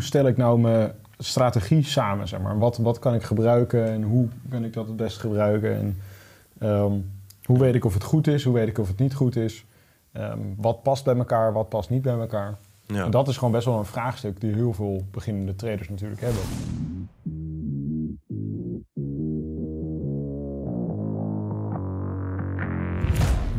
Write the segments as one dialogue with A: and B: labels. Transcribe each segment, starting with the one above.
A: hoe stel ik nou mijn strategie samen, zeg maar. Wat, wat kan ik gebruiken en hoe kan ik dat het best gebruiken? En ehm, hoe weet ik of het goed is, hoe weet ik of het niet goed is? Ehm, wat past bij elkaar, wat past niet bij elkaar?
B: Ja.
A: En dat is gewoon best wel een vraagstuk die heel veel beginnende traders natuurlijk hebben.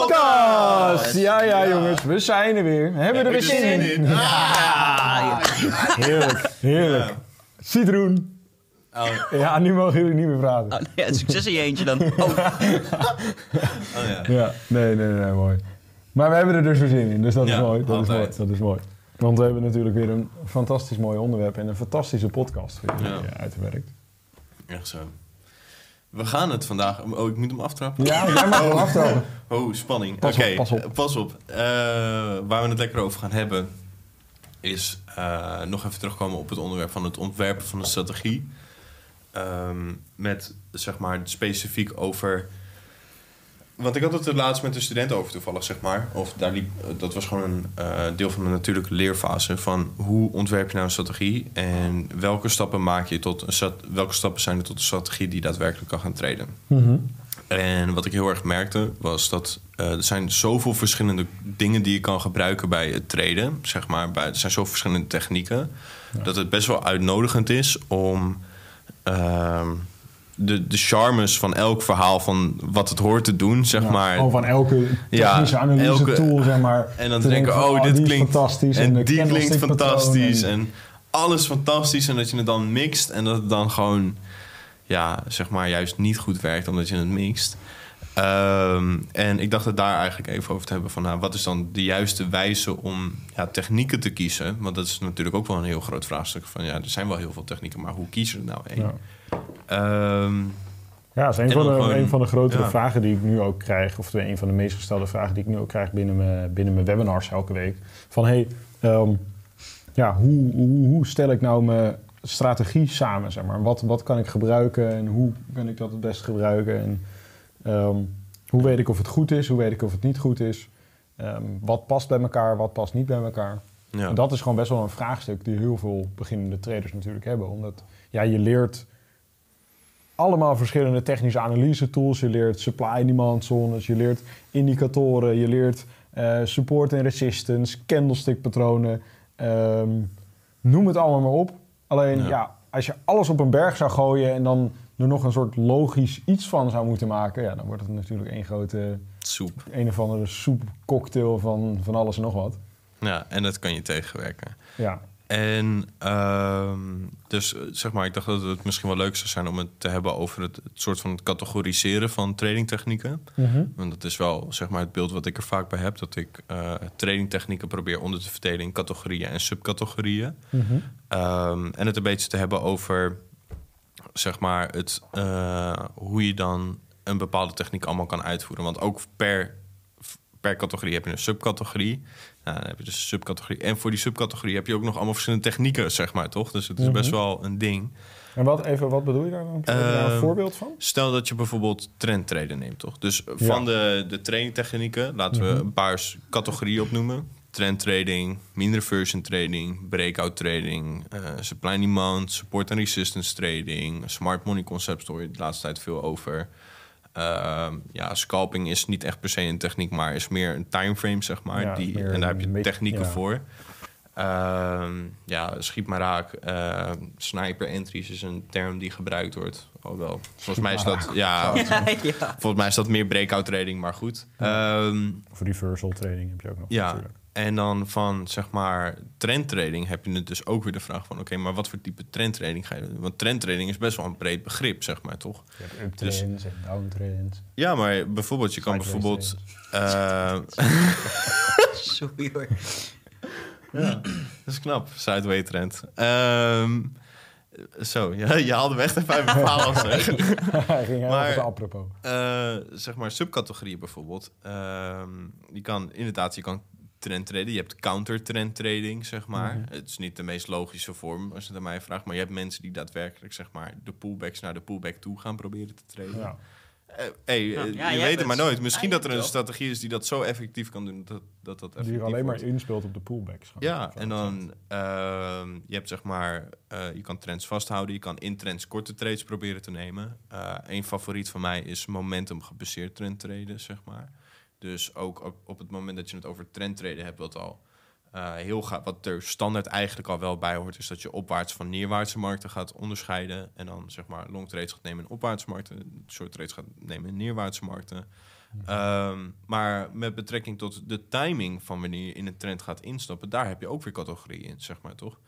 A: podcast! Ja, ja,
B: Ja.
A: jongens, we zijn er weer. Hebben we er weer zin in?
B: Ah,
A: Heerlijk, heerlijk. Citroen.
B: Oh,
A: Ja, nu mogen jullie niet meer praten.
C: Oh, ja, succes in je eentje dan. Oh,
B: oh ja.
A: Ja, nee, nee, nee, mooi. Maar we hebben er dus weer zin in, dus dat is
B: Ja,
A: mooi. Dat is mooi, dat is mooi. Want we hebben natuurlijk weer een fantastisch mooi onderwerp en een fantastische podcast voor jullie
B: Ja.
A: eh, uitgewerkt.
B: Echt zo. We gaan het vandaag... Oh, ik moet hem aftrappen?
A: Ja, jij mag hem aftrappen.
B: Oh, spanning. Oké,
A: pas op.
B: pas op. Eh, waar we het lekker over gaan hebben... is eh, nog even terugkomen op het onderwerp van het ontwerpen van een strategie. Ehm, met, zeg maar, specifiek over... Want ik had het er laatst met een student over toevallig, zeg maar. Of daar liep, dat was gewoon een eh, deel van de natuurlijke leerfase. Van hoe ontwerp je nou een strategie? En welke stappen maak je tot een welke stappen zijn er tot een strategie die daadwerkelijk kan gaan treden?
A: Mhm.
B: En wat ik heel erg merkte was dat eh, er zijn zoveel verschillende dingen die je kan gebruiken bij het traden. Zeg maar, bij, er zijn zoveel verschillende technieken. Dat het best wel uitnodigend is om ehm, de, de charmes van elk verhaal van wat het hoort te doen, zeg
A: Ja,
B: maar.
A: Gewoon van elke
B: Ja,
A: technische analyse
B: elke-
A: tool, zeg maar.
B: En dan
A: te
B: denken,
A: van,
B: oh, dit klinkt
A: fantastisch.
B: En die klinkt fantastisch.
A: en-
B: En alles fantastisch. En dat je het dan mixt. En dat het dan gewoon, ja, zeg maar, juist niet goed werkt omdat je het mixt. Ehm, en ik dacht het daar eigenlijk even over te hebben van, nou, wat is dan de juiste wijze om ja, technieken te kiezen? Want dat is natuurlijk ook wel een heel groot vraagstuk. Van ja, er zijn wel heel veel technieken, maar hoe kies je er nou één?
A: Ja.
B: Ehm,
A: Ja, dat is een
B: En
A: van, de,
B: gewoon-
A: een van de grotere
B: ja.
A: vragen die ik nu ook krijg. Of een van de meest gestelde vragen die ik nu ook krijg binnen mijn, binnen mijn webinars elke week. Van hey, ehm, ja, hoe, hoe, hoe stel ik nou mijn strategie samen? Zeg maar? wat, wat kan ik gebruiken en hoe kan ik dat het best gebruiken? En ehm, hoe weet ik of het goed is? Hoe weet ik of het niet goed is? Ehm, wat past bij elkaar? Wat past niet bij elkaar?
B: ja.
A: En dat is gewoon best wel een vraagstuk die heel veel beginnende traders natuurlijk hebben. Omdat ja, je leert allemaal verschillende technische analyse tools. Je leert supply and demand zones, je leert indicatoren, je leert eh, support en resistance, candlestick patronen. ehm, noem het allemaal maar op. Alleen
B: Ja.
A: ja. als je alles op een berg zou gooien en dan er nog een soort logisch iets van zou moeten maken, ja, dan wordt het natuurlijk één grote,
B: Soep.
A: een of andere soepcocktail van, van alles en nog wat.
B: Ja, en dat kan je tegenwerken.
A: Ja,
B: En ehm, dus eh, zeg maar, ik dacht dat het misschien wel leuk zou zijn om het te hebben over het, het soort van het categoriseren van tradingtechnieken. Want dat is wel zeg maar het beeld wat ik er vaak bij heb. Dat ik eh tradingtechnieken probeer onder te verdelen in categorieën en subcategorieën. Ehm, en het een beetje te hebben over zeg maar het, eh, hoe je dan een bepaalde techniek allemaal kan uitvoeren. Want ook per, per categorie heb je een subcategorie. Nou, dan heb je dus een subcategorie. En voor die subcategorie heb je ook nog allemaal verschillende technieken, zeg maar, toch? Dus het is best wel een ding.
A: En wat, even, wat bedoel je daar dan? Heb je daar een
B: Ehm,
A: voorbeeld van?
B: Stel dat je bijvoorbeeld trendtraden neemt, toch? Dus van de, de trainingtechnieken laten we een paar categorieën opnoemen. Trendtrading, mean reversion trading, breakout trading, eh, supply and demand, support en resistance trading, smart money concept hoor je de laatste tijd veel over. Ehm, ja, scalping is niet echt per se een techniek, maar is meer een timeframe, zeg maar.
A: Ja,
B: die, en daar heb je technieken
A: ja.
B: voor. Ehm, ja, schiet maar raak. Eh, sniper entries is een term die gebruikt wordt. Oh wel. Volgens mij is dat, ja,
C: ja, ja.
B: volgens mij is dat meer breakout trading, maar goed. Ehm,
A: Of reversal trading heb je ook nog
B: ja,
A: natuurlijk.
B: En dan van zeg maar trendtrading heb je het dus ook weer de vraag van... oké, maar wat voor type trendtrading ga je doen? Want trendtrading is best wel een breed begrip, zeg maar, toch?
A: Je hebt up
B: Dus-
A: en.
B: Ja, maar bijvoorbeeld, je kan bijvoorbeeld... eh,
C: Sorry hoor.
B: Ja, dat is knap. Sideway trend. Ehm, Zo, ja, je haalde me echt even uit mijn verhaal. zeg.
A: Hij ging
B: Maar-
A: apropos.
B: Eh, zeg maar subcategorieën bijvoorbeeld. Ehm, je kan inderdaad, je kan trend traden. Je hebt counter trend trading, zeg maar.
A: Mhm.
B: Het is niet de meest logische vorm als je het aan mij vraagt. Maar je hebt mensen die daadwerkelijk, zeg maar, de pullbacks naar de pullback toe gaan proberen te traden.
A: Ja.
B: Eh, hey,
C: Ja,
B: eh,
C: ja,
B: je weet het maar nooit. Misschien dat er een strategie is die dat zo effectief kan doen dat dat, dat
A: Die
B: effectief
A: er alleen maar inspeelt op de pullbacks.
B: Ja, en dan ehm je hebt zeg maar, eh, je kan trends vasthouden, je kan in trends korte trades proberen te nemen. Eh een favoriet van mij is momentum gebaseerd trend traden, zeg maar. Dus ook op, op het moment dat je het over trend traden hebt, wat al eh, heel gaat, wat er standaard eigenlijk al wel bij hoort, is dat je opwaarts van neerwaartse markten gaat onderscheiden. En dan zeg maar long trades gaat nemen in opwaartse markten, short trades gaat nemen in neerwaartse markten. Ehm, maar met betrekking tot de timing van wanneer je in een trend gaat instappen, daar heb je ook weer categorieën in, zeg maar toch?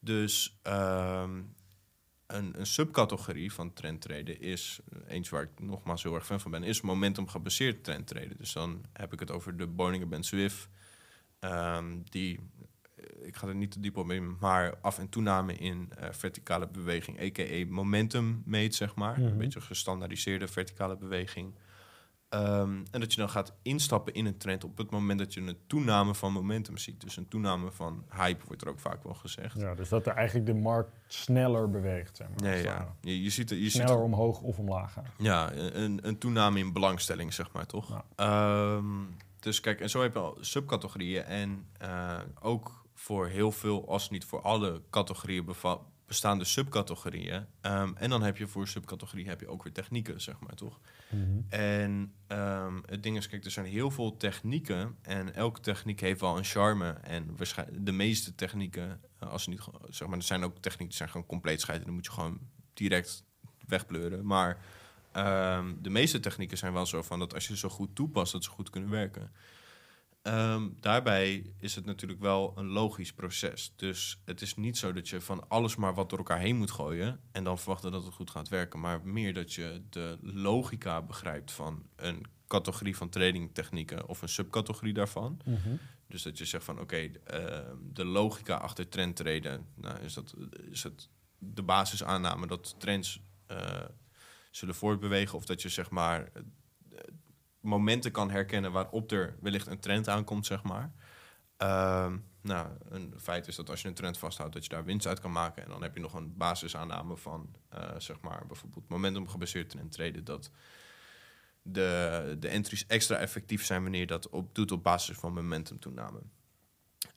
B: Dus ehm, een, een subcategorie van trendtraden is, eens waar ik nogmaals heel erg fan van ben, is momentum gebaseerd trendtraden. Dus dan heb ik het over de Bollinger Band Swift, ehm, die, eh, ik ga er niet te diep op in, maar af en toename in eh, verticale beweging, a.k.a. momentum meet, zeg maar.
A: Mhm.
B: Een beetje gestandaardiseerde verticale beweging. Ehm, en dat je dan gaat instappen in een trend op het moment dat je een toename van momentum ziet. Dus een toename van hype wordt er ook vaak wel gezegd.
A: Ja, dus dat er eigenlijk de markt sneller beweegt. Zeg maar,
B: ja.
A: ware.
B: Je, je ziet, er- je ziet
A: Sneller omhoog of omlaag gaan.
B: ja, een, een toename in belangstelling, zeg maar, toch?
A: Ja.
B: Ehm, dus kijk, en zo heb je al subcategorieën. En eh, ook voor heel veel, als niet voor alle categorieën beva- bestaande subcategorieën. Ehm, en dan heb je voor subcategorieën heb je ook weer technieken, zeg maar, toch? En ehm, het ding is, kijk, er zijn heel veel technieken. En elke techniek heeft wel een charme. En waarschijnlijk de meeste technieken, eh, als ze niet, zeg maar, er zijn ook technieken die zijn gewoon compleet scheiden. Dan moet je gewoon direct wegbleuren. Maar ehm, de meeste technieken zijn wel zo van dat als je ze zo goed toepast, dat ze goed kunnen werken. Ehm, daarbij is het natuurlijk wel een logisch proces. Dus het is niet zo dat je van alles maar wat door elkaar heen moet gooien en dan verwachten dat het goed gaat werken, maar meer dat je de logica begrijpt van een categorie van tradingtechnieken of een subcategorie daarvan. Dus dat je zegt van oké, ehm, de logica achter trendtraden, nou, is, dat, is het de basisaanname dat trends eh, zullen voortbewegen of dat je zeg maar momenten kan herkennen waarop er wellicht een trend aankomt, zeg maar. Ehm, nou, een feit is dat als je een trend vasthoudt, dat je daar winst uit kan maken. En dan heb je nog een basisaanname van, eh, zeg maar, bijvoorbeeld momentum gebaseerd trend traden, dat de, de entries extra effectief zijn wanneer je dat op, doet op basis van momentum toename.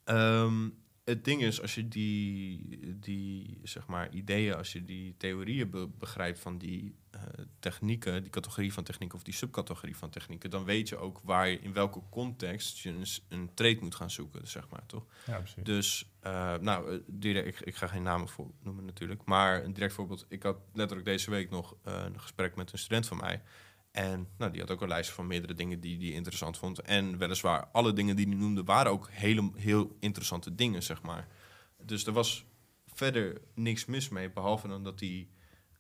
B: Ehm, het ding is, als je die, die zeg maar, ideeën, als je die theorieën be- begrijpt van die eh, technieken, die categorie van technieken of die subcategorie van technieken, dan weet je ook waar je in welke context je een, een trade moet gaan zoeken, zeg maar, toch?
A: Ja, precies.
B: Dus, eh, nou, eh, direct, ik, ik ga geen namen voor noemen natuurlijk. Maar een direct voorbeeld. Ik had letterlijk deze week nog een gesprek met een student van mij. En nou, die had ook een lijst van meerdere dingen die hij interessant vond. En weliswaar, alle dingen die hij noemde waren ook hele, heel interessante dingen, zeg maar. Dus er was verder niks mis mee. Behalve dan dat hij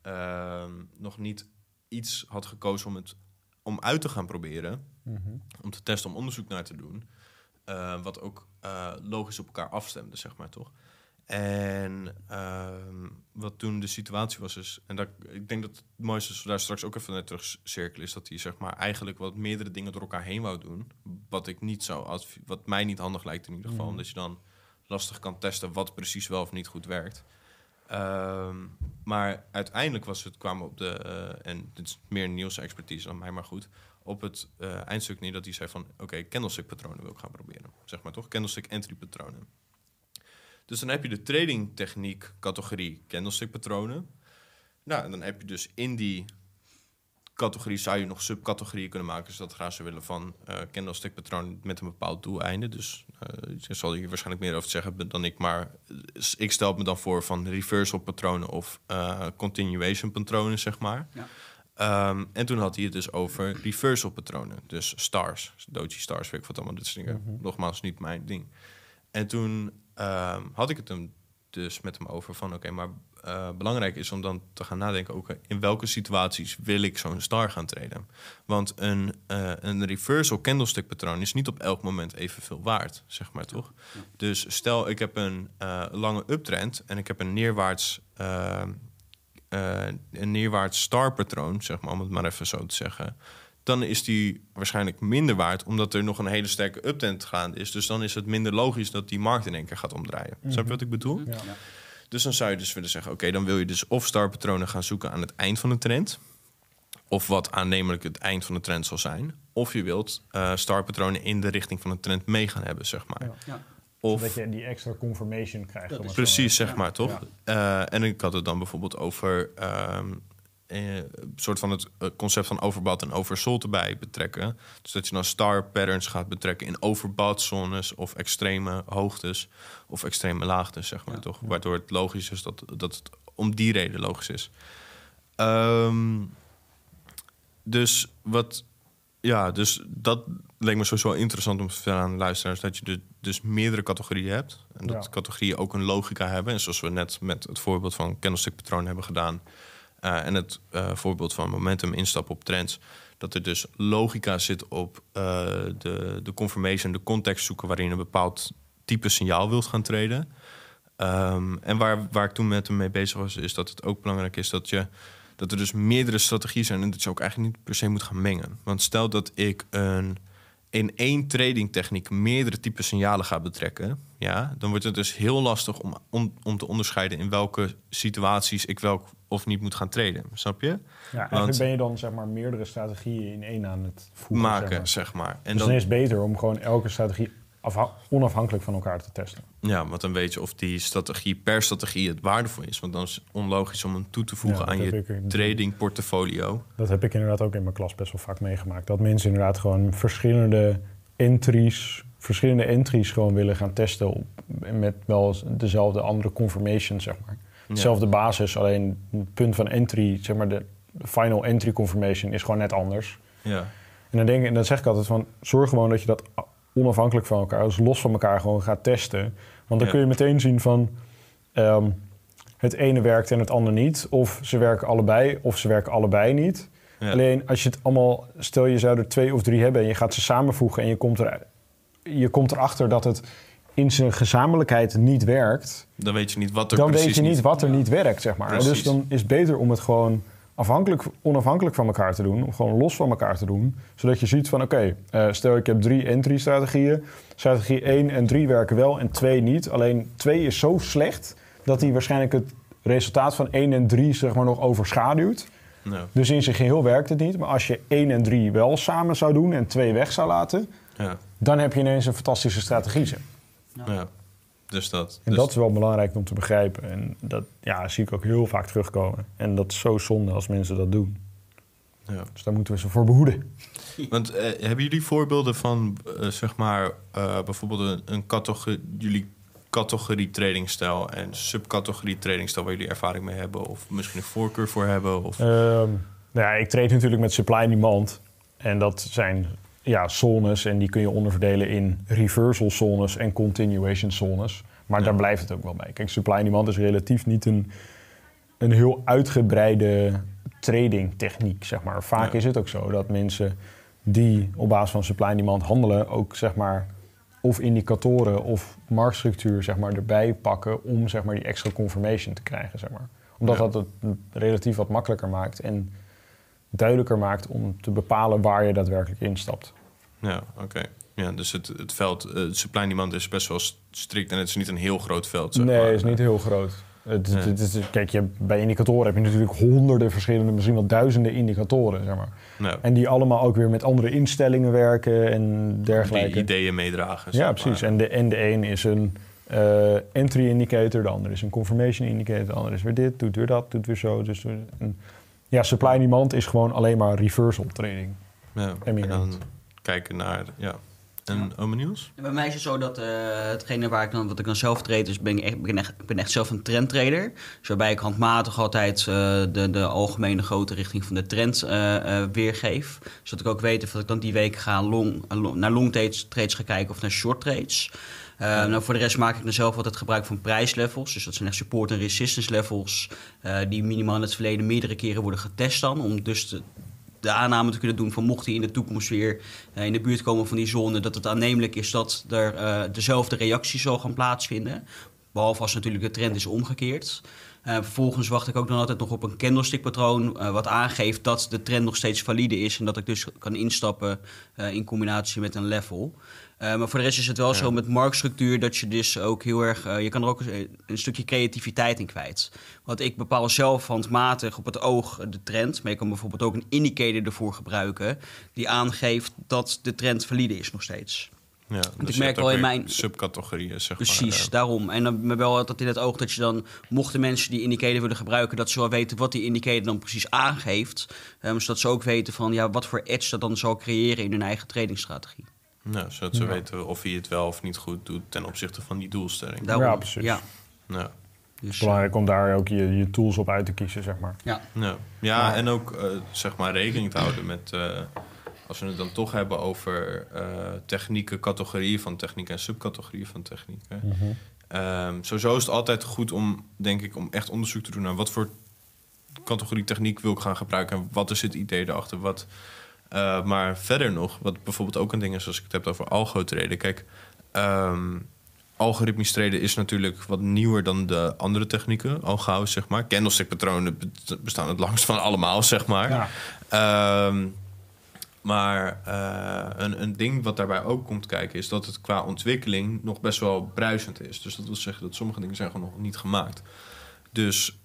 B: ehm, nog niet iets had gekozen om het om uit te gaan proberen.
A: Mhm.
B: Om te testen, om onderzoek naar te doen. Eh, wat ook eh, logisch op elkaar afstemde, zeg maar toch. En ehm, wat toen de situatie was, is, en dat, ik denk dat het mooiste is, we daar straks ook even naar terug cirkelen, is dat hij zeg maar eigenlijk wat meerdere dingen door elkaar heen wou doen. Wat ik niet zou, wat mij niet handig lijkt in ieder geval,
A: Mhm.
B: omdat je dan lastig kan testen wat precies wel of niet goed werkt. Ehm, maar uiteindelijk was het, kwamen op de, eh, en dit is meer Niels' expertise dan mij, maar goed, op het eh, eindstuk neer dat hij zei van, oké, candlestick patronen wil ik gaan proberen. Zeg maar toch, candlestick entry patronen. Dus dan heb je de trading techniek categorie candlestick patronen. Nou, en dan heb je dus in die categorie zou je nog subcategorieën kunnen maken. Dus dat gaan ze willen van eh candlestick patroon met een bepaald doeleinde. Dus ik zal hier waarschijnlijk meer over zeggen dan ik. Maar ik stel me dan voor van reversal patronen of eh, continuation patronen, zeg maar.
C: Ja.
B: Ehm, en toen had hij het dus over reversal patronen. Dus stars, doji stars, weet ik wat allemaal. Dit soort dingen. Nogmaals, niet mijn ding. En toen ehm, had ik het hem dus met hem over van... oké, maar eh, belangrijk is om dan te gaan nadenken... ook in welke situaties wil ik zo'n star gaan treden. Want een, eh, een reversal candlestick patroon is niet op elk moment evenveel waard, zeg maar toch? Dus stel ik heb een eh, lange uptrend en ik heb een neerwaarts... eh, eh, een neerwaarts star patroon, zeg maar, om het maar even zo te zeggen dan is die waarschijnlijk minder waard, omdat er nog een hele sterke uptrend gaande is. Dus dan is het minder logisch dat die markt in één keer gaat omdraaien. Snap je wat ik bedoel?
A: Ja.
B: Dus dan zou je dus willen zeggen: oké, dan wil je dus of starpatronen gaan zoeken aan het eind van de trend, of wat aannemelijk het eind van de trend zal zijn, of je wilt eh starpatronen in de richting van de trend mee gaan hebben, zeg maar.
A: Ja.
C: Ja.
B: Of
A: Dat je die extra confirmation krijgt.
B: Precies, zeg maar, toch? Eh, en ik had het dan bijvoorbeeld over ehm, eh, een soort van het eh, concept van overbouwd en oversold erbij betrekken. Dus dat je dan star patterns gaat betrekken in overbouwd zones of extreme hoogtes of extreme laagtes, zeg maar,
C: Ja.
B: toch? Waardoor het logisch is dat, dat het om die reden logisch is. Ehm, dus wat ja, dus dat leek me sowieso interessant om te vertellen aan de luisteraars... dat je de- dus meerdere categorieën hebt. En dat
A: Ja.
B: categorieën ook een logica hebben. En zoals we net met het voorbeeld van candlestick patroon hebben gedaan... eh, en het eh, voorbeeld van momentum instappen op trends... dat er dus logica zit op eh, de, de confirmation, de context zoeken... waarin een bepaald type signaal wilt gaan treden. Ehm, en waar, waar ik toen met hem mee bezig was... is dat het ook belangrijk is dat je dat er dus meerdere strategieën zijn en dat je ook eigenlijk niet per se moet gaan mengen. Want stel dat ik een in één trading techniek meerdere typen signalen ga betrekken, ja, dan wordt het dus heel lastig om, om, om te onderscheiden in welke situaties ik welk of niet moet gaan traden. Snap je?
A: Ja, eigenlijk
B: Want-
A: ben je dan zeg maar meerdere strategieën in één aan het voeren.
B: Maken,
A: zeg maar.
B: zeg maar. En
A: dus dan is het beter om gewoon elke strategie afha- onafhankelijk van elkaar te testen.
B: ja, want dan weet je of die strategie per strategie het waardevol is. Want dan is het onlogisch om hem toe te voegen
A: Ja,
B: aan je trading portfolio.
A: Dat heb ik inderdaad ook in mijn klas best wel vaak meegemaakt. Dat mensen inderdaad gewoon verschillende entries, verschillende entries gewoon willen gaan testen op, met wel dezelfde andere confirmation, zeg maar. Dezelfde basis, alleen het punt van entry, zeg maar de final entry confirmation is gewoon net anders.
B: Ja,
A: En dan, denk ik, en dan zeg ik altijd van, zorg gewoon dat je dat onafhankelijk van elkaar, dus los van elkaar gewoon gaat testen. Want dan kun je meteen zien van, ehm, het ene werkt en het andere niet. Of ze werken allebei, of ze werken allebei niet.
B: ja.
A: Alleen als je het allemaal, stel je zou er twee of drie hebben en je gaat ze samenvoegen en je komt, er, je komt erachter dat het in zijn gezamenlijkheid niet werkt,
B: dan weet je niet wat er
A: dan
B: precies
A: weet je niet wat er niet werkt, zeg maar.
B: Precies.
A: Dus dan is het beter om het gewoon afhankelijk, onafhankelijk van elkaar te doen, om gewoon los van elkaar te doen, zodat je ziet van oké, eh, stel ik heb drie entry-strategieën, strategie 1 en 3 werken wel en 2 niet. Alleen 2 is zo slecht dat die waarschijnlijk het resultaat van 1 en 3 zeg maar nog overschaduwt.
B: Ja,
A: Dus in zijn geheel werkt het niet. Maar als je 1 en 3 wel samen zou doen en 2 weg zou laten,
B: ja,
A: dan heb je ineens een fantastische strategie.
B: Ja. Dus dat.
A: En
B: dus,
A: dat is wel belangrijk om te begrijpen. En dat ja, zie ik ook heel vaak terugkomen. En dat is zo zonde als mensen dat doen.
B: ja.
A: Dus daar moeten we ze voor behoeden.
B: Want eh, hebben jullie voorbeelden van, eh, zeg maar, eh, bijvoorbeeld een, een categorie, jullie categorie tradingstijl en subcategorie tradingstijl waar jullie ervaring mee hebben of misschien een voorkeur voor hebben? Of,
A: Ehm, nou ja, ik treed natuurlijk met supply en demand. En dat zijn ja, zones. En die kun je onderverdelen in reversal zones en continuation zones. Maar
B: Ja.
A: daar blijft het ook wel bij. Kijk, supply en demand is relatief niet een, een heel uitgebreide trading techniek, zeg maar. Vaak
B: Ja.
A: is het ook zo dat mensen die op basis van supply en demand handelen... ook, zeg maar, of indicatoren of marktstructuur, zeg maar, erbij pakken... om, zeg maar, die extra confirmation te krijgen, zeg maar. Omdat
B: Ja.
A: dat het relatief wat makkelijker maakt en duidelijker maakt... om te bepalen waar je daadwerkelijk instapt.
B: Ja, oké. Ja, dus het, het veld, eh, supply en demand is best wel strikt en het is niet een heel groot veld. Zeg
A: nee,
B: maar.
A: het is niet heel groot. Het, het kijk, je, bij indicatoren heb je natuurlijk honderden verschillende, misschien wel duizenden indicatoren, zeg maar.
B: Nou,
A: En die allemaal ook weer met andere instellingen werken en
B: die
A: dergelijke.
B: ideeën meedragen.
A: Ja,
B: maar.
A: precies. En de, en de een is een eh, entry indicator, de ander is een confirmation indicator, de ander is weer dit, doet weer dat, doet weer zo. Dus een, ja, supply en demand is gewoon alleen maar reversal trading.
B: Ja,
A: En
B: en dan. Kijken naar, ja. En Ome Niels?
C: Bij mij is het zo dat eh, hetgene waar ik dan, wat ik dan zelf trade, dus ben ik, echt, ben echt, ik ben echt zelf een trendtrader. Dus waarbij ik handmatig altijd eh, de, de algemene grote richting van de trend eh, eh, weergeef. Zodat ik ook weet of ik dan die week ga long, long- naar long trades, trades ga kijken of naar short trades. Uh, nou, voor de rest maak ik dan zelf altijd gebruik van prijslevels. Dus dat zijn echt support- en resistance levels. Uh, die minimaal in het verleden meerdere keren worden getest dan. Om dus de, de aanname te kunnen doen van mocht hij in de toekomst weer uh, in de buurt komen van die zone, dat het aannemelijk is dat er uh, dezelfde reactie zal gaan plaatsvinden. Behalve als natuurlijk de trend is omgekeerd. Uh, vervolgens wacht ik ook dan altijd nog op een candlestick-patroon, wat aangeeft dat de trend nog steeds valide is en dat ik dus kan instappen in combinatie met een level. Uh, maar voor de rest is het wel ja. zo met marktstructuur dat je dus ook heel erg. Uh, je kan er ook een, een, stukje creativiteit in kwijt. Want ik bepaal zelf handmatig op het oog de trend. Maar je kan bijvoorbeeld ook een indicator ervoor gebruiken. die aangeeft dat de trend valide is nog steeds.
B: Ja, dus ik merk wel in mijn subcategorieën, zeg
C: Precies,
B: maar.
C: Precies, daarom. En dan wel altijd in het oog dat je dan, mochten mensen die indicator willen gebruiken, dat ze wel weten wat die indicator dan precies aangeeft. Um, zodat ze ook weten van ja, wat voor edge dat dan zal creëren in hun eigen tradingstrategie.
B: Nou, zodat ze ja. weten of hij het wel of niet goed doet ten opzichte van die doelstelling.
A: Daarom, ja, precies.
C: Ja.
B: Ja.
A: Dus, Belangrijk om daar ook je, je tools op uit te kiezen, zeg maar.
C: Ja,
B: ja. ja en ook uh, zeg maar rekening te houden met... Uh, als we het dan toch hebben over uh, technieken, categorieën van techniek en subcategorieën van technieken. Mm -hmm. um, sowieso is het altijd goed om, denk ik, om echt onderzoek te doen naar wat voor categorie techniek wil ik gaan gebruiken en wat is het idee erachter. Wat, uh, maar verder nog, wat bijvoorbeeld ook een ding is als ik het heb over algo-traden. Kijk, um, algoritmisch traden is natuurlijk wat nieuwer dan de andere technieken. Al gauw, zeg maar. Candlestick-patronen bestaan het langst van allemaal, zeg maar. Ja. Um, maar uh, een, een ding wat daarbij ook komt kijken... is dat het qua ontwikkeling nog best wel bruisend is. Dus dat wil zeggen dat sommige dingen zijn gewoon nog niet gemaakt. Dus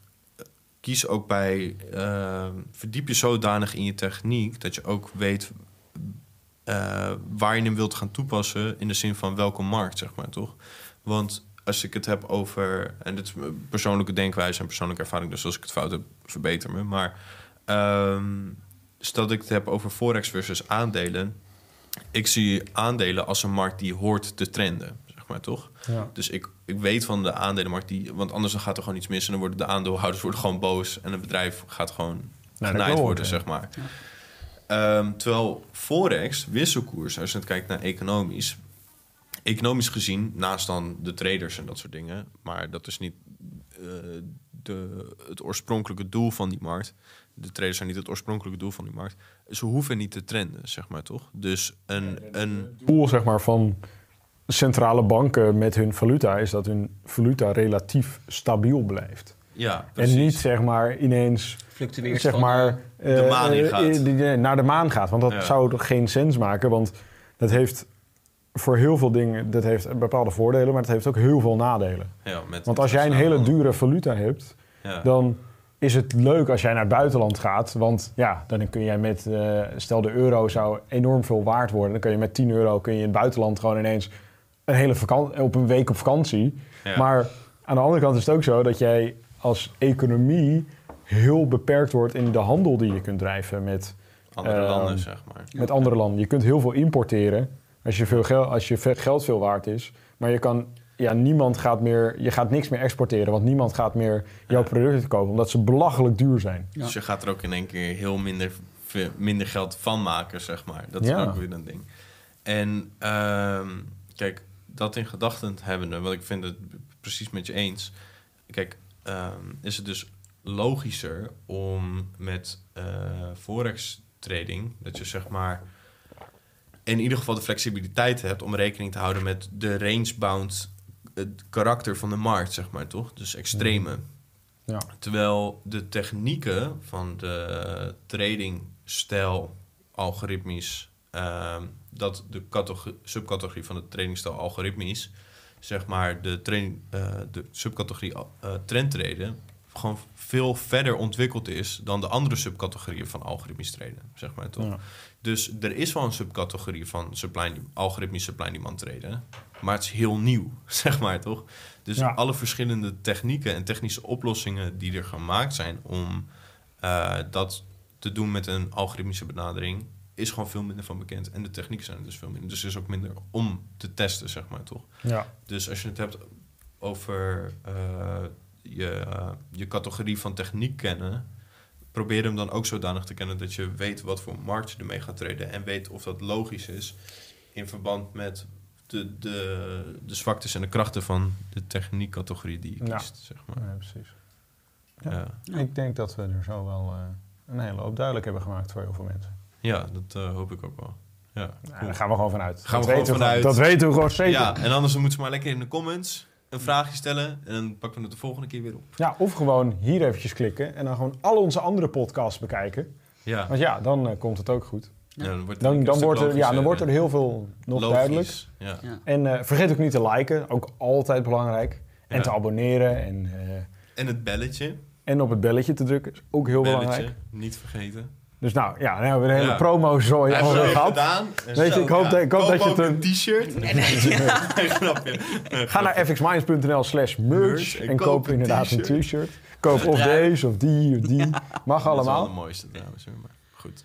B: kies ook bij... Uh, verdiep je zodanig in je techniek... dat je ook weet waar je hem wilt gaan toepassen... in de zin van welke markt, zeg maar, toch? Want als ik het heb over... en dit is persoonlijke denkwijze en persoonlijke ervaring... dus als ik het fout heb, verbeter me. Maar um, stel dat ik het heb over forex versus aandelen... ik zie aandelen als een markt die hoort te trenden, zeg maar, toch?
A: Ja.
B: Dus ik, ik weet van de aandelenmarkt, die, want anders dan gaat er gewoon iets mis... en dan worden de aandeelhouders worden gewoon boos... en het bedrijf gaat gewoon genaaid worden, zeg maar. Ehm, terwijl Forex, wisselkoers, als je het kijkt naar economisch... Economisch gezien, naast dan de traders en dat soort dingen... maar dat is niet eh, de, het oorspronkelijke doel van die markt. De traders zijn niet het oorspronkelijke doel van die markt. Ze hoeven niet te trenden, zeg maar, toch? Dus een... een
A: doel zeg maar, van centrale banken met hun valuta is dat hun valuta relatief stabiel blijft.
B: ja, precies.
A: En niet zeg maar ineens
C: Fluctueert
A: zeg
C: van,
A: maar,
B: de
A: eh,
B: maan in
A: eh,
B: gaat.
A: eh, naar de maan gaat. Want dat
B: Ja.
A: zou toch geen sens maken. Want dat heeft voor heel veel dingen dat heeft bepaalde voordelen, maar het heeft ook heel veel nadelen.
B: Ja, met
A: Want als jij een hele dure valuta hebt,
B: Ja.
A: dan is het leuk als jij naar het buitenland gaat. Want ja, dan kun jij met, eh, stel de euro zou enorm veel waard worden. Dan kun je met 10 euro kun je in het buitenland gewoon ineens een hele vakantie, op een week op vakantie.
B: Ja.
A: Maar aan de andere kant is het ook zo dat jij als economie heel beperkt wordt in de handel die je kunt drijven met,
B: andere
A: ehm,
B: landen, zeg maar.
A: met andere landen. Je kunt heel veel importeren als je, veel geld, als je geld veel waard is. Maar je kan, ja, niemand gaat meer, je gaat niks meer exporteren, want niemand gaat meer jouw producten kopen, omdat ze belachelijk duur zijn.
C: Ja.
B: Dus je gaat er ook in één keer heel minder, minder geld van maken, zeg maar. Dat is
A: Ja.
B: ook weer een ding. En ehm, kijk, dat in gedachten hebbende, want ik vind het precies met je eens. Kijk, ehm, is het dus logischer om met eh, forex trading, dat je zeg maar in ieder geval de flexibiliteit hebt om rekening te houden met de range-bound het karakter van de markt, zeg maar, toch? Dus extreme.
A: Ja.
B: Terwijl de technieken van de tradingstijl algoritmisch, ehm, dat de catego- subcategorie van de tradingstijl algoritmisch, zeg maar de, eh, de subcategorie uh, trendtraden, gewoon veel verder ontwikkeld is dan de andere subcategorieën van algoritmisch traden, zeg maar toch?
A: Ja.
B: Dus er is wel een subcategorie van supply, algoritmisch supply and demand traden, maar het is heel nieuw, zeg maar toch? Dus
A: Ja.
B: alle verschillende technieken en technische oplossingen die er gemaakt zijn om eh, dat te doen met een algoritmische benadering, is gewoon veel minder van bekend. En de technieken zijn er dus veel minder. Dus er is ook minder om te testen, zeg maar toch?
A: Ja.
B: Dus als je het hebt over eh, je, je categorie van techniek kennen, probeer hem dan ook zodanig te kennen dat je weet wat voor markt je ermee gaat treden en weet of dat logisch is in verband met de, de, de zwaktes en de krachten van de techniekcategorie die je
A: Ja.
B: kiest, zeg maar.
A: Ja, precies. Ja.
B: Ja,
A: Ik denk dat we er zo wel eh, een hele hoop duidelijk hebben gemaakt voor heel veel mensen.
B: ja dat eh, hoop ik ook wel. Ja,
A: Nou, daar gaan we gewoon vanuit.
B: Gaan
A: dat
B: we
A: weten
B: gewoon vanuit.
A: Dat weten we gewoon zeker.
B: Ja, en anders moeten ze maar lekker in de comments een vraagje stellen. En dan pakken we het de volgende keer weer op.
A: Ja, of gewoon hier eventjes klikken en dan gewoon al onze andere podcasts bekijken.
B: Ja,
A: Want ja, dan eh, komt het ook goed.
B: ja dan wordt,
A: Dan, wordt, er, ja, dan wordt er heel veel nog
B: logisch.
A: duidelijk.
B: Ja.
C: Ja.
A: En eh, vergeet ook niet te liken, ook altijd belangrijk. En
B: Ja.
A: te abonneren en, eh,
B: En het belletje.
A: en op het belletje te drukken is ook heel
B: belletje,
A: belangrijk.
B: niet vergeten.
A: Dus nou, ja, dan hebben we de hele
B: Ja.
A: promo-zooi al gehad.
B: gedaan.
A: Weet je, ik hoop dat- ik hoop dat je
B: een t-shirt. Grapje.
A: Ga naar fxminds.nl slash merch en,
B: en
A: koop,
B: koop een
A: inderdaad een
B: t-shirt.
A: Koop of deze of die of die. Mag
B: Dat is wel
A: allemaal.
B: de mooiste trouwens. Maar goed.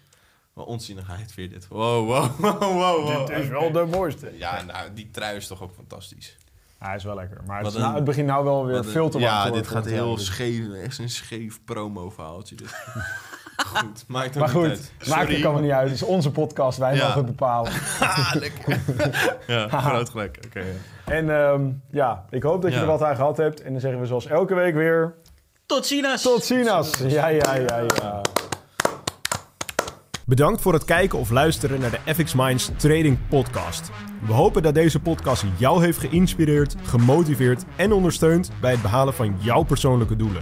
B: Wel onzinnigheid weer dit. Wow, wow, wow, wow. wow.
A: Dit is wel de mooiste.
B: Ja, nou, die trui is toch ook fantastisch.
A: Hij is wel lekker. Maar het,
B: Wat
A: nou,
B: een-
A: het begint nou wel weer
B: Wat een-
A: veel te lang
B: Ja, dit gaat heel scheef. Echt een scheef promo-verhaaltje. Goed, maakt
A: Maar
B: niet
A: goed,
B: uit.
A: maakt het allemaal niet uit. Het is onze podcast. Wij
B: Ja.
A: mogen het bepalen.
B: Ah, lekker. ja, groot gelijk. Oké.
A: En ehm, ja, ik hoop dat je
B: Ja.
A: er wat aan gehad hebt. En dan zeggen we zoals elke week weer...
C: Tot ziens!
A: Tot ziens! Ja, ja, ja, ja.
D: Bedankt voor het kijken of luisteren naar de FX Minds Trading Podcast. We hopen dat deze podcast jou heeft geïnspireerd, gemotiveerd en ondersteund bij het behalen van jouw persoonlijke doelen.